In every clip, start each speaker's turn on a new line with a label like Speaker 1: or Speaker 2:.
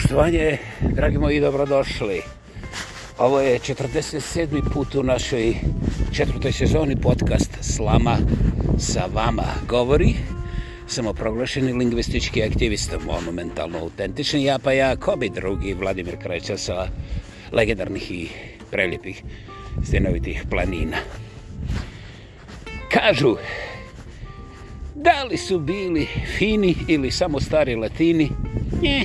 Speaker 1: poštovanje, dragi moji, dobrodošli. Ovo je 47. put u našoj četvrtoj sezoni podcast Slama sa vama govori. Samoproglašeni lingvistički aktivista, monumentalno autentični. Ja pa ja, ko bi drugi, Vladimir Kreća sa legendarnih i preljepih stenovitih planina. Kažu, da li su bili fini ili samo stari latini? Nje,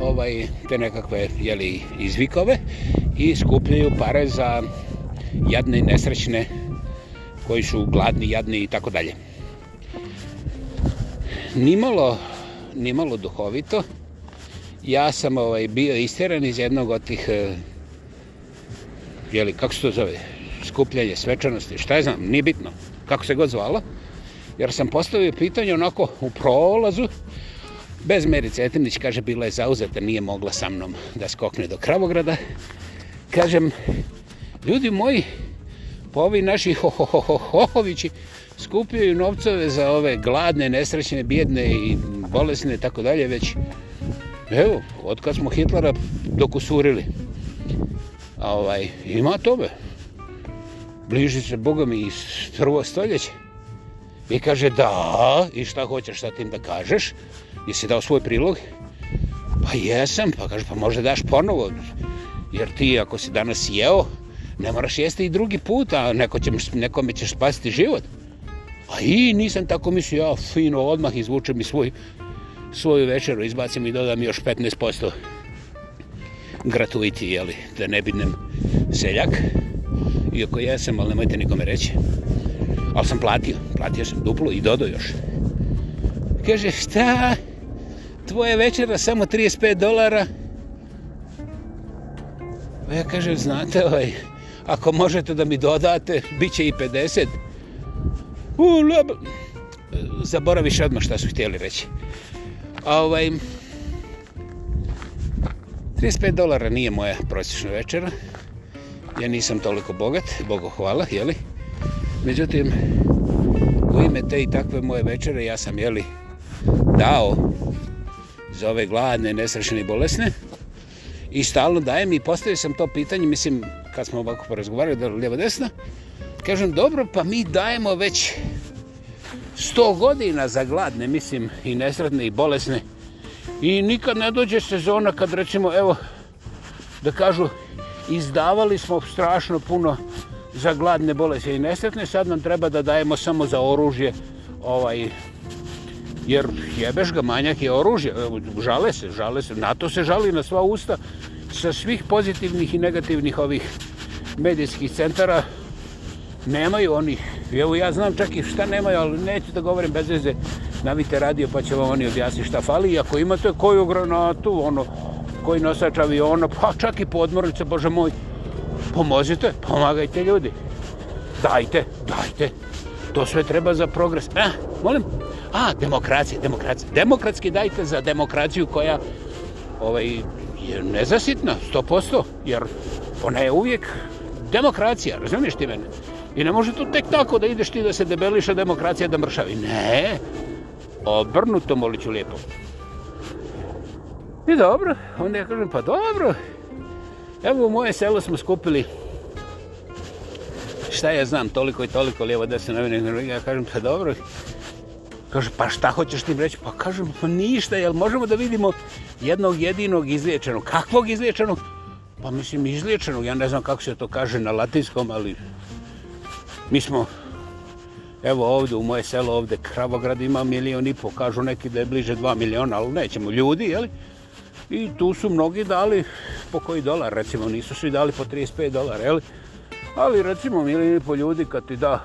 Speaker 1: ovaj, te nekakve jeli, izvikove i skupljaju pare za jadne i nesrećne koji su gladni, jadni i tako dalje. Nimalo, nimalo duhovito, ja sam ovaj, bio istjeran iz jednog od tih, eh, jeli, kako se to zove, skupljanje svečanosti, šta je znam, nije bitno, kako se god zvalo, jer sam postavio pitanje onako u prolazu, Bez Merice Etinić, kaže, bila je zauzeta, nije mogla sa mnom da skokne do Kravograda. Kažem, ljudi moji, po pa ovi naši hohohohovići skupljaju novcove za ove gladne, nesrećne, bjedne i bolesne, tako dalje, već evo, od kad smo Hitlera dokusurili. Ovaj, ima tobe. Bliži se, Boga mi, iz prvo stoljeće. Vi kaže da, i šta hoćeš sa tim da kažeš? Jesi dao svoj prilog? Pa jesam, pa kaže, pa možda daš ponovo. Jer ti ako si danas jeo, ne moraš jesti i drugi put, a neko će, nekome ćeš spasiti život. A i nisam tako mislio, ja fino odmah izvučem i svoj, svoju večeru, izbacim i dodam još 15% gratuiti, jeli, da ne bidnem seljak. Iako jesam, ali nemojte nikome reći ali sam platio, platio sam duplo i dodo još. Kaže, šta? Tvoje večera samo 35 dolara? A ja kažem, znate, ovaj, ako možete da mi dodate, bit će i 50. U, lab... Zaboraviš odmah šta su htjeli reći. A ovaj, 35 dolara nije moja prosječna večera. Ja nisam toliko bogat, Bogu hvala, jeli? li? Međutim, u ime te i takve moje večere ja sam, jeli, dao za ove gladne, nesrećne i bolesne i stalno dajem i postavio sam to pitanje, mislim, kad smo ovako porazgovarali, da li desna, kažem, dobro, pa mi dajemo već 100 godina za gladne, mislim, i nesretne i bolesne. I nikad ne dođe sezona kad, recimo, evo, da kažu, izdavali smo strašno puno za gladne bolese i nesretne, sad nam treba da dajemo samo za oružje ovaj jer jebeš ga manjak je oružje žale se, žale se, NATO se žali na sva usta sa svih pozitivnih i negativnih ovih medijskih centara nemaju onih evo ja znam čak i šta nemaju ali neću da govorim bez veze navite radio pa će vam oni objasniti šta fali i ako imate koju granatu ono, koji nosač aviona pa čak i podmornica, bože moj pomozite, pomagajte ljudi. Dajte, dajte. To sve treba za progres. E, eh, molim? A, demokracija, demokracija. Demokratski dajte za demokraciju koja ovaj, je nezasitna, 100%, jer ona je uvijek demokracija, razumiješ ti mene? I ne može to tek tako da ideš ti da se debeliša demokracija da mršavi. Ne, obrnuto molit ću lijepo. I dobro, onda ja kažem, pa dobro, Evo u moje selo smo skupili šta ja znam, toliko i toliko lijevo da se novine Ja kažem, pa dobro. Kaže, pa šta hoćeš tim reći? Pa kažem, pa ništa, jel možemo da vidimo jednog jedinog izliječenog. Kakvog izliječenog? Pa mislim, izliječenog. Ja ne znam kako se to kaže na latinskom, ali mi smo, evo ovdje u moje selo, ovdje Kravograd ima milijon i po, kažu neki da je bliže dva miliona, ali nećemo, ljudi, jel? Jel? I tu su mnogi dali po koji dolar, recimo nisu svi dali po 35 dolara, jel? Ali recimo mili po ljudi kad ti da,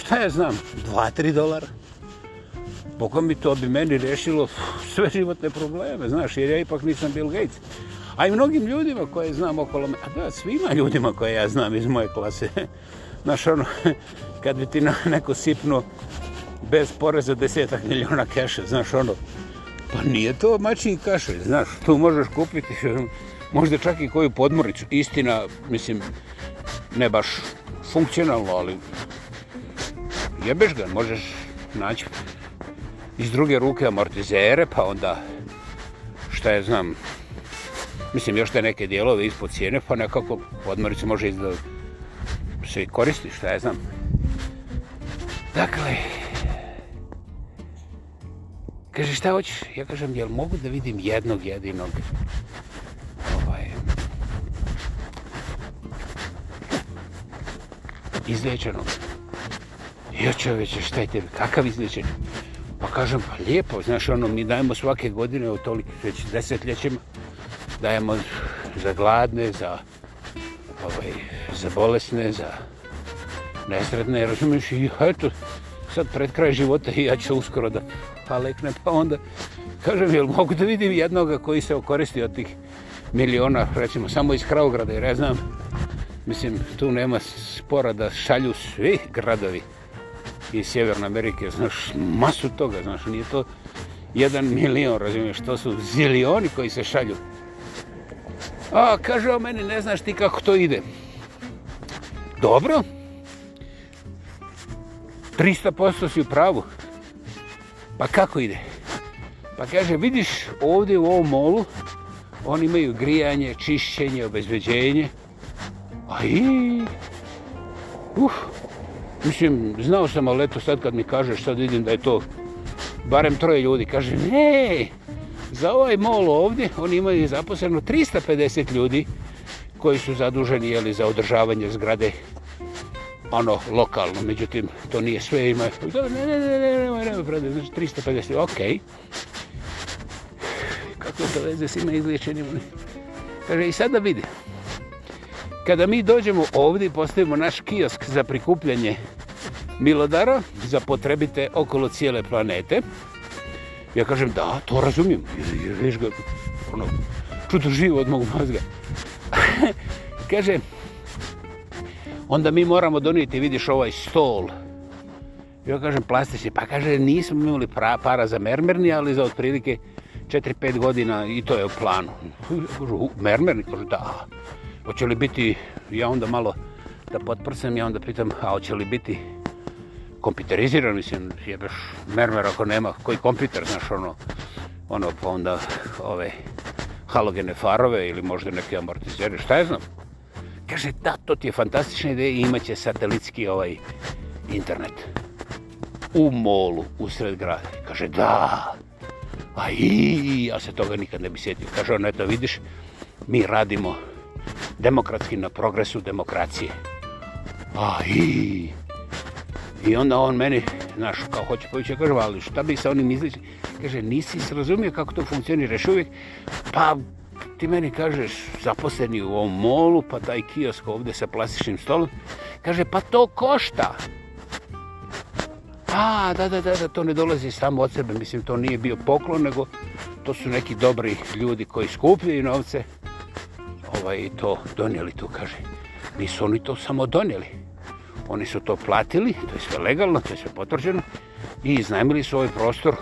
Speaker 1: šta ja znam, 2-3 dolara. Boga mi to bi meni rješilo sve životne probleme, znaš, jer ja ipak nisam Bill Gates. A i mnogim ljudima koje znam okolo me, a da, svima ljudima koje ja znam iz moje klase. Znaš, ono, kad bi ti neko sipnuo bez poreza desetak miliona keša, znaš, ono, Pa nije to mačin kašalj, znaš, tu možeš kupiti možda čak i koju podmoricu. Istina, mislim, ne baš funkcionalno, ali jebeš ga, možeš naći iz druge ruke amortizere, pa onda, šta je znam, mislim, još te neke dijelove ispod cijene, pa nekako podmorica može izgledati se i koristi, šta je znam. Dakle, Kaže, šta hoćeš? Ja kažem, jel mogu da vidim jednog jedinog ovaj, izlečenog? Ja čoveče, šta je tebi? Kakav izlečen? Pa kažem, pa lijepo, znaš, ono, mi dajemo svake godine, o toliko, već desetljećima, dajemo za gladne, za, ovaj, za bolesne, za nesretne, razumiješ, i eto, sad pred kraj života i ja ću uskoro da pa lekne, pa onda kažem, jel mogu da vidim jednoga koji se okoristi od tih miliona, recimo, samo iz Kraugrada, jer ja znam, mislim, tu nema spora da šalju svi gradovi iz Sjeverne Amerike, znaš, masu toga, znaš, nije to jedan milion, razumiješ, to su zilioni koji se šalju. A, kaže o meni, ne znaš ti kako to ide. Dobro, 300% si u pravu. Pa kako ide? Pa kaže, vidiš ovdje u ovom molu, oni imaju grijanje, čišćenje, obezbeđenje. A i... Uf, mislim, znao sam, ali eto sad kad mi kažeš, sad vidim da je to barem troje ljudi. Kaže, ne, za ovaj mol ovdje oni imaju zaposleno 350 ljudi koji su zaduženi jeli, za održavanje zgrade ono lokalno, međutim to nije sve ima. Ne, ne, ne, ne, ne, ne, ne, znači 350, ok. Kako to veze s ima izliječenim? Kaže, i sad da vidi. Kada mi dođemo ovdje i postavimo naš kiosk za prikupljanje milodara za potrebite okolo cijele planete, ja kažem da, to razumijem. Viš ga, ono, čuto živo od mog mozga. Kaže, onda mi moramo donijeti, vidiš, ovaj stol. Ja kažem, plastični, pa kaže, nismo imali pra, para za mermerni, ali za otprilike 4-5 godina i to je u planu. Kažu, mermerni, kažu, da. Hoće li biti, ja onda malo da potprsem, ja onda pitam, a hoće li biti kompiterizirani, mislim, jebeš mermer ako nema, koji kompiter, znaš, ono, ono, pa onda, ove, halogene farove ili možda neke amortizere, šta je znam, kaže, da, to ti je fantastična ideja i imat će satelitski ovaj internet u molu, u sred grada. Kaže, da, a i, ja se toga nikad ne bi sjetio. Kaže, ono, eto, vidiš, mi radimo demokratski na progresu demokracije. A i, i onda on meni, znaš, kao hoće povići, kaže, ali šta bi sa onim izličili? Kaže, nisi se razumio kako to funkcionira, uvijek, pa ti meni kažeš zaposleni u ovom molu, pa taj kiosk ovde sa plastičnim stolom, kaže, pa to košta. A, da, da, da, da, to ne dolazi samo od sebe, mislim, to nije bio poklon, nego to su neki dobri ljudi koji skupljaju novce, ovaj, to donijeli tu, kaže. Nisu oni to samo donijeli. Oni su to platili, to je sve legalno, to je sve potvrđeno, i iznajmili su ovaj prostor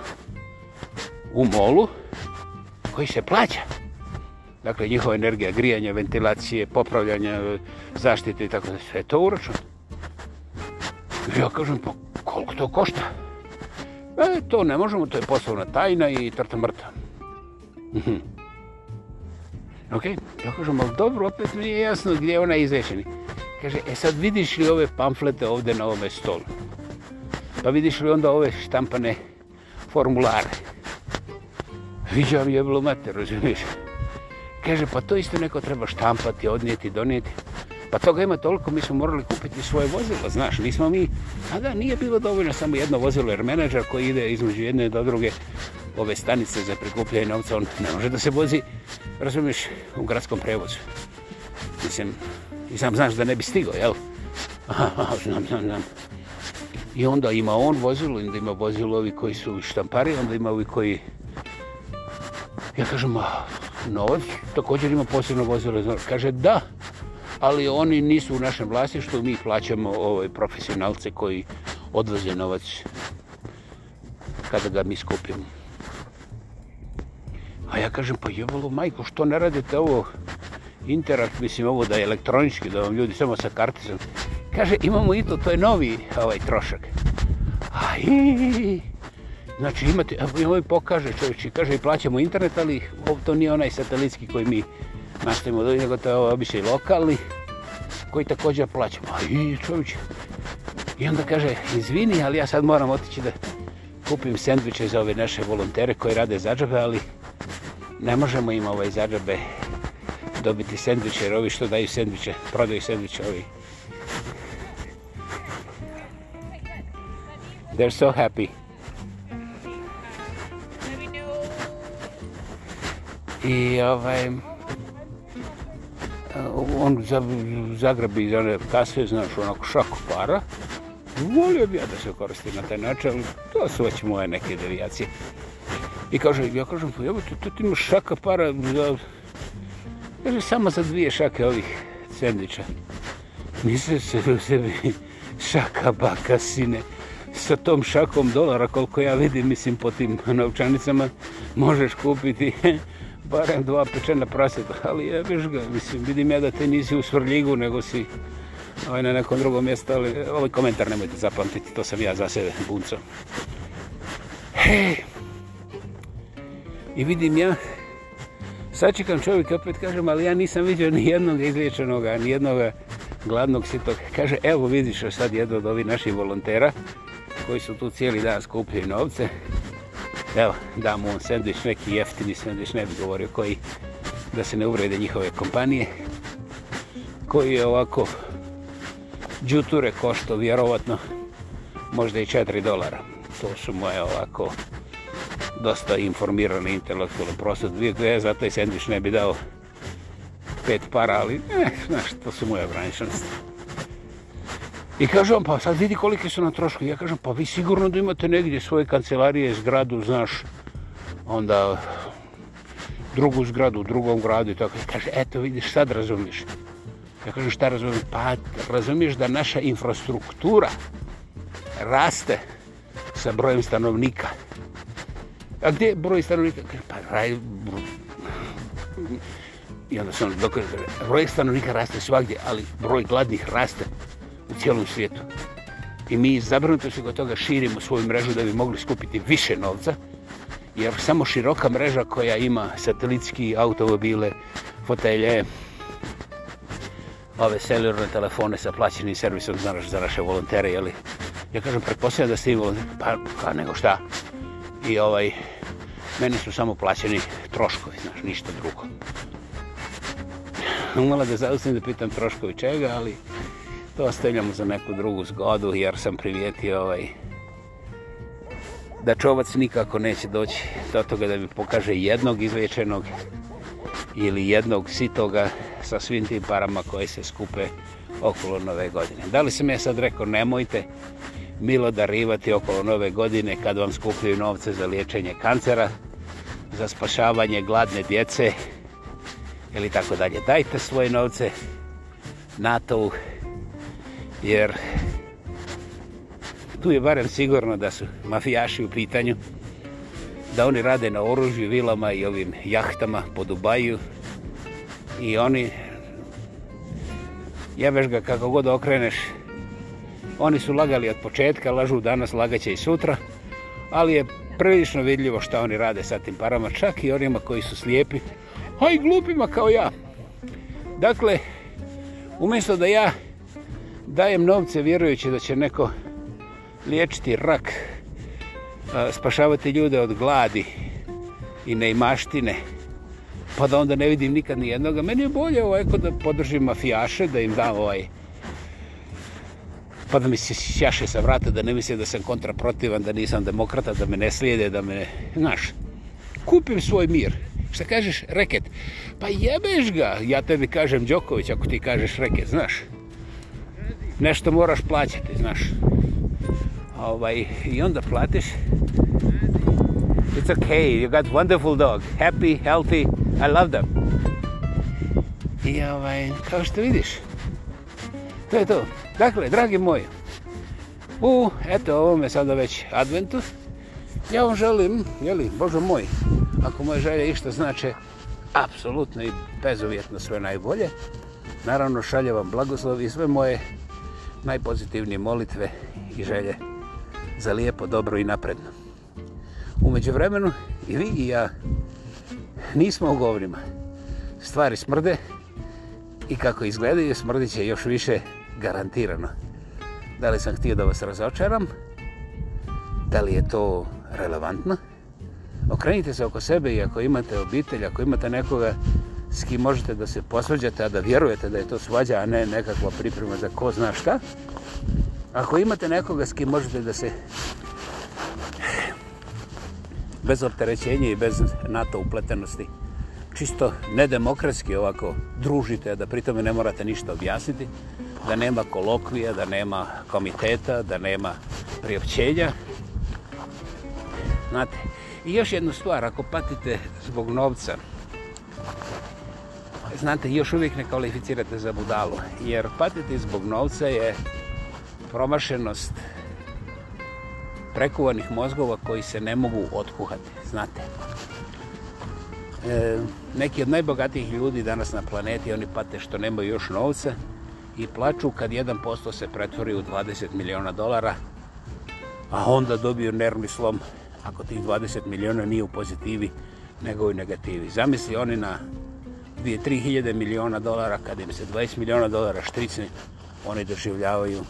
Speaker 1: u molu koji se plaća dakle njihova energija, grijanje, ventilacije, popravljanje, zaštite i tako da sve to uračno. Ja kažem, pa koliko to košta? E, to ne možemo, to je poslovna tajna i trta mrta. Mhm. ok, ja kažem, ali dobro, opet mi je jasno gdje je ona izvešena. Kaže, e sad vidiš li ove pamflete ovde na ovome stolu? Pa vidiš li onda ove štampane formulare? Viđam jeblo mater, razumiješ? Razumiješ? Kaže, pa to isto neko treba štampati, odnijeti, donijeti. Pa toga ima toliko, mi smo morali kupiti svoje vozilo, znaš, nismo mi... Tada nije bilo dovoljno samo jedno vozilo, jer menadžar koji ide između jedne do druge ove stanice za prikupljanje novca, on ne može da se vozi, razumiješ, u gradskom prevozu. Mislim, i sam znaš da ne bi stigo, jel? znam, znam, znam. I onda ima on vozilo, onda ima vozilo ovi koji su štampari, onda ima ovi koji... Ja kažem, novac, također ima posebno vozilo. Kaže, da, ali oni nisu u našem vlasništu, mi plaćamo ovaj, profesionalce koji odvoze novac kada ga mi skupimo. A ja kažem, pa jebalo, majko, što ne radite ovo? Interakt, mislim, ovo da je elektronički, da vam ljudi samo sa karticom. Kaže, imamo i to, to je novi ovaj trošak. Aj, i, i, i. Znači imate, ovaj pokaže čovječi, kaže i plaćamo internet, ali to nije onaj satelitski koji mi nastavimo dobiti, nego to je ovaj običaj lokalni, koji također plaćamo. I čovječi, i onda kaže, izvini, ali ja sad moram otići da kupim sandviče za ove naše volontere koji rade zađabe, ali ne možemo im ovaj zađabe dobiti sandviče, jer ovi što daju sandviče, prodaju sandviče ovi. They're so happy. I ovaj, eh, on za, zagrabi iz one kase, znaš, onako šako para. Volio bi ja da se koristi na taj način, ali to su već moje neke devijacije. I kaže, ja kažem, pa jebo, tu, tu ti imaš šaka para za... Kaže, samo za dvije šake ovih sendića. Nisam se u sebi šaka baka sine. Sa tom šakom dolara, koliko ja vidim, mislim, po tim novčanicama, možeš kupiti barem dva pečena praseta, ali je viš ga, mislim, vidim ja da te nisi u Svrljigu, nego si ovaj, na nekom drugom mjestu, ali ovaj komentar nemojte zapamtiti, to sam ja za sebe, bunco. Hej! I vidim ja, sačekam čovjek, opet kažem, ali ja nisam vidio ni jednog izliječenog, ni jednog gladnog sitog. Kaže, evo vidiš sad jedno od ovih naših volontera, koji su tu cijeli dan skupili novce, evo, da mu sandvič, neki jeftini sandvič, ne bih govorio koji, da se ne uvrede njihove kompanije, koji je ovako džuture košto, vjerovatno, možda i 4 dolara. To su moje ovako dosta informirane intelektualne prosvete. Dvije gdje, za taj sandvič ne bih dao pet para, ali, eh, znaš, to su moje ograničnosti. I kaže on, pa sad vidi kolike su na trošku. Ja kažem, pa vi sigurno da imate negdje svoje kancelarije, zgradu, znaš, onda drugu zgradu, u drugom gradu i tako. Kaže, eto vidiš, sad razumiješ. Ja kažem, šta razumiješ? Pa razumiješ da naša infrastruktura raste sa brojem stanovnika. A gdje je broj stanovnika? Kaže, pa raj... I onda se on dokaže, broj stanovnika raste svagdje, ali broj gladnih raste u cijelom svijetu. I mi zabrnuto se kod toga širimo svoju mrežu da bi mogli skupiti više novca, jer samo široka mreža koja ima satelitski automobile, fotelje, ove celularne telefone sa plaćenim servisom za naše, za naše volontere, jeli? Ja kažem, pretpostavljam da ste i volontere, pa, pa nego šta? I ovaj, meni su samo plaćeni troškovi, znaš, ništa drugo. Umala da zaustavim da pitam troškovi čega, ali to ostavljamo za neku drugu zgodu, jer sam privjetio ovaj, da čovac nikako neće doći do toga da mi pokaže jednog izvečenog ili jednog sitoga sa svim tim parama koje se skupe okolo nove godine. Da li sam ja sad rekao nemojte milo darivati okolo nove godine kad vam skupljaju novce za liječenje kancera, za spašavanje gladne djece ili tako dalje. Dajte svoje novce na to jer tu je barem sigurno da su mafijaši u pitanju, da oni rade na oružju, vilama i ovim jahtama po Dubaju i oni jebeš ga kako god okreneš oni su lagali od početka, lažu danas, lagaće i sutra ali je prilično vidljivo šta oni rade sa tim parama čak i onima koji su slijepi a i glupima kao ja dakle, umjesto da ja dajem novce vjerujući da će neko liječiti rak, spašavati ljude od gladi i neimaštine, pa da onda ne vidim nikad ni jednoga. Meni je bolje ovo ovaj, da podržim mafijaše, da im dam ovaj pa da mi se sjaše sa vrata, da ne misle da sam kontraprotivan, da nisam demokrata, da me ne slijede, da me ne... Znaš, kupim svoj mir. Šta kažeš? Reket. Pa jebeš ga. Ja tebi kažem Đoković, ako ti kažeš reket, znaš nešto moraš plaćati, znaš. Ovaj, I onda platiš. It's okay, you got wonderful dog. Happy, healthy, I love them. I ovaj, kao što vidiš, to je to. Dakle, dragi moji, u, eto, ovo me sada već adventu. Ja vam želim, jeli, Bože moj, ako moje želje išta znače, apsolutno i bezuvjetno sve najbolje. Naravno, šalje vam blagoslov i sve moje najpozitivnije molitve i želje za lijepo, dobro i napredno. Umeđu vremenu i vi i ja nismo u govnima. Stvari smrde i kako izgledaju smrdit će još više garantirano. Da li sam htio da vas razočaram? Da li je to relevantno? Okrenite se oko sebe i ako imate obitelj, ako imate nekoga s kim možete da se posvađate, a da vjerujete da je to svađa, a ne nekakva priprema za ko zna šta. Ako imate nekoga s kim možete da se bez opterećenja i bez NATO upletenosti, čisto nedemokratski ovako družite, a da pritome ne morate ništa objasniti, da nema kolokvija, da nema komiteta, da nema priopćenja. Znate, i još jednu stvar, ako patite zbog novca, znate, još uvijek ne kvalificirate za budalu, jer patiti zbog novca je promašenost prekuvanih mozgova koji se ne mogu otkuhati, znate. E, neki od najbogatijih ljudi danas na planeti, oni pate što nemaju još novca i plaču kad 1% se pretvori u 20 miliona dolara, a onda dobiju nervni slom ako tih 20 miliona nije u pozitivi, nego u negativi. Zamisli oni na dvije, tri hiljede miliona dolara, kada im se 20 miliona dolara štricne, oni doživljavaju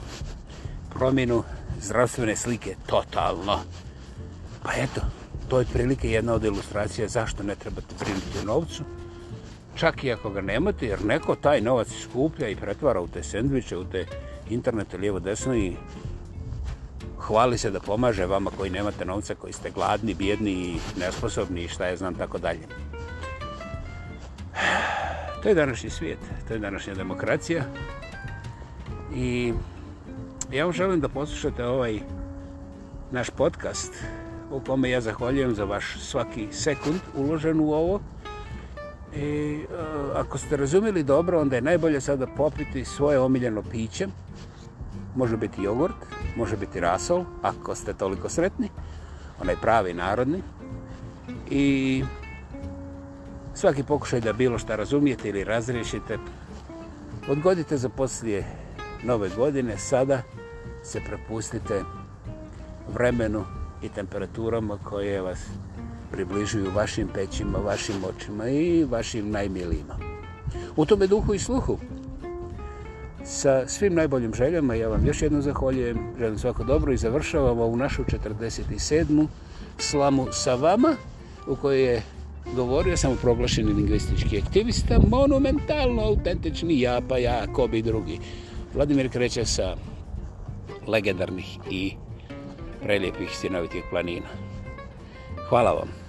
Speaker 1: promjenu zdravstvene slike totalno. Pa eto, to je prilike jedna od ilustracija zašto ne trebate brinuti o novcu. Čak i ako ga nemate, jer neko taj novac skuplja i pretvara u te sendviče, u te internete lijevo desno i hvali se da pomaže vama koji nemate novca, koji ste gladni, bijedni i nesposobni i šta je znam tako dalje. To je današnji svijet, to je današnja demokracija. I ja vam želim da poslušate ovaj naš podcast u kome ja zahvaljujem za vaš svaki sekund uložen u ovo. I eh, ako ste razumjeli dobro, onda je najbolje sada popiti svoje omiljeno piće. Može biti jogurt, može biti rasol, ako ste toliko sretni. Onaj pravi, narodni. I svaki pokušaj da bilo šta razumijete ili razriješite, odgodite za poslije nove godine, sada se prepustite vremenu i temperaturama koje vas približuju vašim pećima, vašim očima i vašim najmilijima. U tome duhu i sluhu, sa svim najboljim željama, ja vam još jednom zahvaljujem, želim svako dobro i završavamo u našu 47. slamu sa vama, u kojoj je govorio sam o proglašeni lingvistički aktivista, monumentalno autentični ja pa ja, ko bi drugi. Vladimir kreće sa legendarnih i prelijepih sinovitih planina. Hvala vam.